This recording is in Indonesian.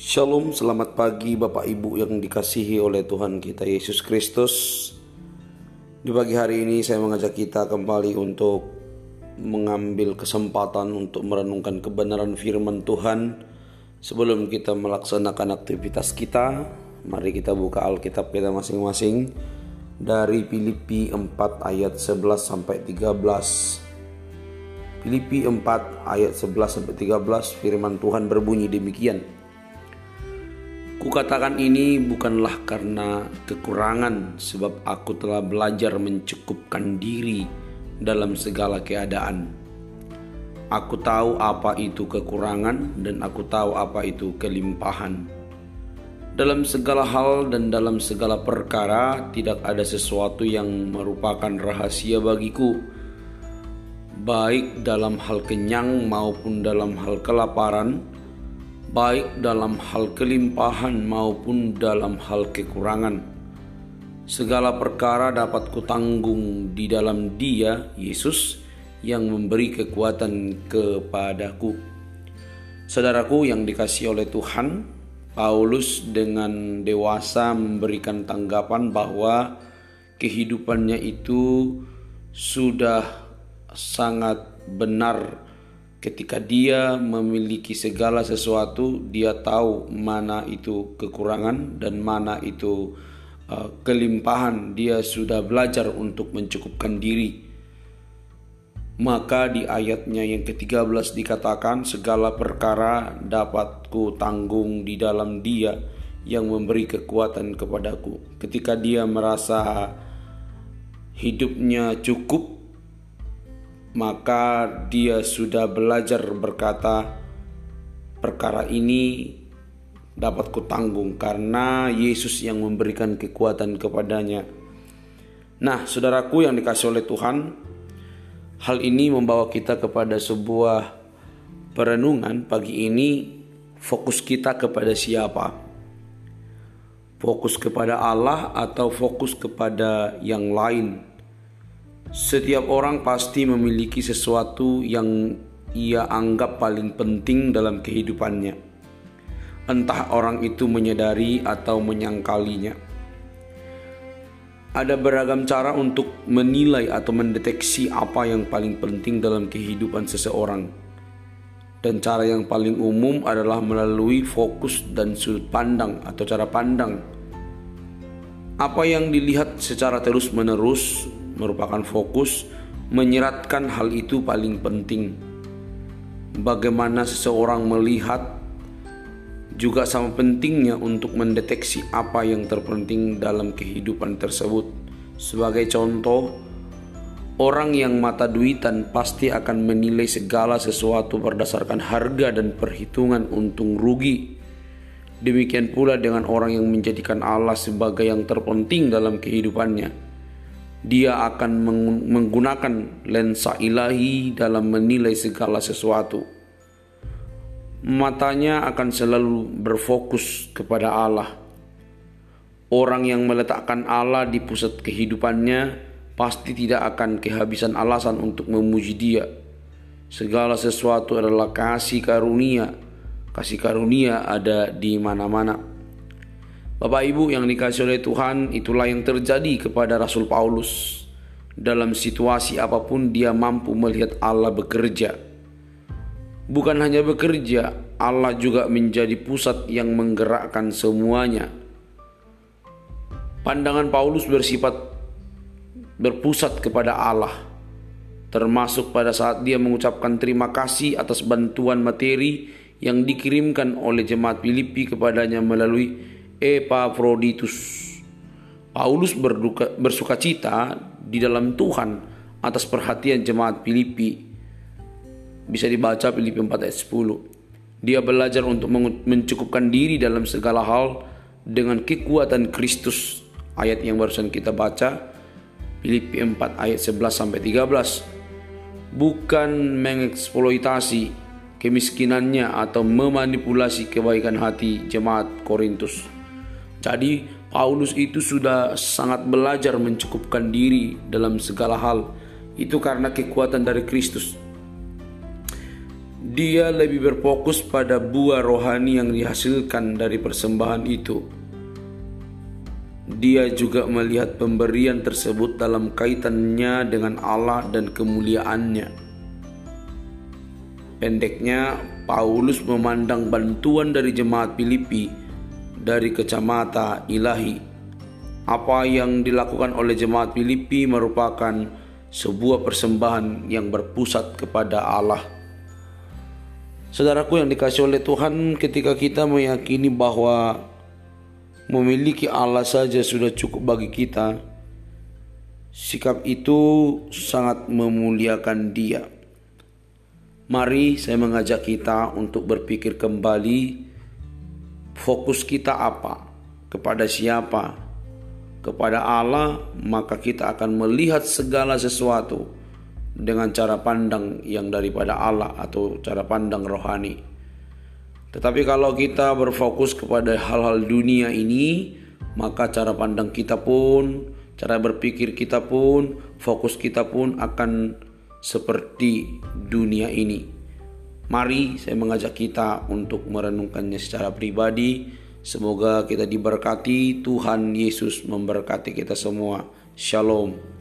Shalom, selamat pagi Bapak Ibu yang dikasihi oleh Tuhan kita Yesus Kristus. Di pagi hari ini saya mengajak kita kembali untuk mengambil kesempatan untuk merenungkan kebenaran firman Tuhan. Sebelum kita melaksanakan aktivitas kita, mari kita buka Alkitab kita masing-masing dari Filipi 4 ayat 11 sampai 13. Filipi 4 ayat 11 sampai 13 firman Tuhan berbunyi demikian. Kukatakan ini bukanlah karena kekurangan, sebab aku telah belajar mencukupkan diri dalam segala keadaan. Aku tahu apa itu kekurangan, dan aku tahu apa itu kelimpahan. Dalam segala hal dan dalam segala perkara, tidak ada sesuatu yang merupakan rahasia bagiku, baik dalam hal kenyang maupun dalam hal kelaparan baik dalam hal kelimpahan maupun dalam hal kekurangan. Segala perkara dapat kutanggung di dalam Dia, Yesus, yang memberi kekuatan kepadaku. Saudaraku yang dikasih oleh Tuhan, Paulus dengan dewasa memberikan tanggapan bahwa kehidupannya itu sudah sangat benar Ketika dia memiliki segala sesuatu, dia tahu mana itu kekurangan dan mana itu uh, kelimpahan. Dia sudah belajar untuk mencukupkan diri. Maka di ayatnya yang ke-13 dikatakan segala perkara dapat ku tanggung di dalam dia yang memberi kekuatan kepadaku. Ketika dia merasa hidupnya cukup maka dia sudah belajar berkata, "Perkara ini dapat kutanggung karena Yesus yang memberikan kekuatan kepadanya." Nah, saudaraku yang dikasih oleh Tuhan, hal ini membawa kita kepada sebuah perenungan pagi ini. Fokus kita kepada siapa? Fokus kepada Allah atau fokus kepada yang lain? Setiap orang pasti memiliki sesuatu yang ia anggap paling penting dalam kehidupannya. Entah orang itu menyadari atau menyangkalinya. Ada beragam cara untuk menilai atau mendeteksi apa yang paling penting dalam kehidupan seseorang. Dan cara yang paling umum adalah melalui fokus dan sudut pandang atau cara pandang. Apa yang dilihat secara terus-menerus merupakan fokus menyeratkan hal itu paling penting. Bagaimana seseorang melihat juga sama pentingnya untuk mendeteksi apa yang terpenting dalam kehidupan tersebut. Sebagai contoh, orang yang mata duitan pasti akan menilai segala sesuatu berdasarkan harga dan perhitungan untung rugi. Demikian pula dengan orang yang menjadikan Allah sebagai yang terpenting dalam kehidupannya dia akan menggunakan lensa ilahi dalam menilai segala sesuatu. Matanya akan selalu berfokus kepada Allah. Orang yang meletakkan Allah di pusat kehidupannya pasti tidak akan kehabisan alasan untuk memuji Dia. Segala sesuatu adalah kasih karunia. Kasih karunia ada di mana-mana. Bapak Ibu yang dikasih oleh Tuhan, itulah yang terjadi kepada Rasul Paulus. Dalam situasi apa pun dia mampu melihat Allah bekerja. Bukan hanya bekerja, Allah juga menjadi pusat yang menggerakkan semuanya. Pandangan Paulus bersifat berpusat kepada Allah, termasuk pada saat dia mengucapkan terima kasih atas bantuan materi yang dikirimkan oleh jemaat Filipi kepadanya melalui Epaphroditus. Paulus berduka, bersuka cita di dalam Tuhan atas perhatian jemaat Filipi. Bisa dibaca Filipi 4 ayat 10. Dia belajar untuk mencukupkan diri dalam segala hal dengan kekuatan Kristus. Ayat yang barusan kita baca Filipi 4 ayat 11 sampai 13. Bukan mengeksploitasi kemiskinannya atau memanipulasi kebaikan hati jemaat Korintus. Jadi Paulus itu sudah sangat belajar mencukupkan diri dalam segala hal. Itu karena kekuatan dari Kristus. Dia lebih berfokus pada buah rohani yang dihasilkan dari persembahan itu. Dia juga melihat pemberian tersebut dalam kaitannya dengan Allah dan kemuliaannya. Pendeknya, Paulus memandang bantuan dari jemaat Filipi dari kacamata ilahi. Apa yang dilakukan oleh jemaat Filipi merupakan sebuah persembahan yang berpusat kepada Allah. Saudaraku yang dikasih oleh Tuhan ketika kita meyakini bahwa memiliki Allah saja sudah cukup bagi kita, sikap itu sangat memuliakan Dia. Mari saya mengajak kita untuk berpikir kembali fokus kita apa, kepada siapa, kepada Allah, maka kita akan melihat segala sesuatu dengan cara pandang yang daripada Allah atau cara pandang rohani. Tetapi kalau kita berfokus kepada hal-hal dunia ini, maka cara pandang kita pun, cara berpikir kita pun, fokus kita pun akan seperti dunia ini. Mari saya mengajak kita untuk merenungkannya secara pribadi. Semoga kita diberkati, Tuhan Yesus memberkati kita semua. Shalom.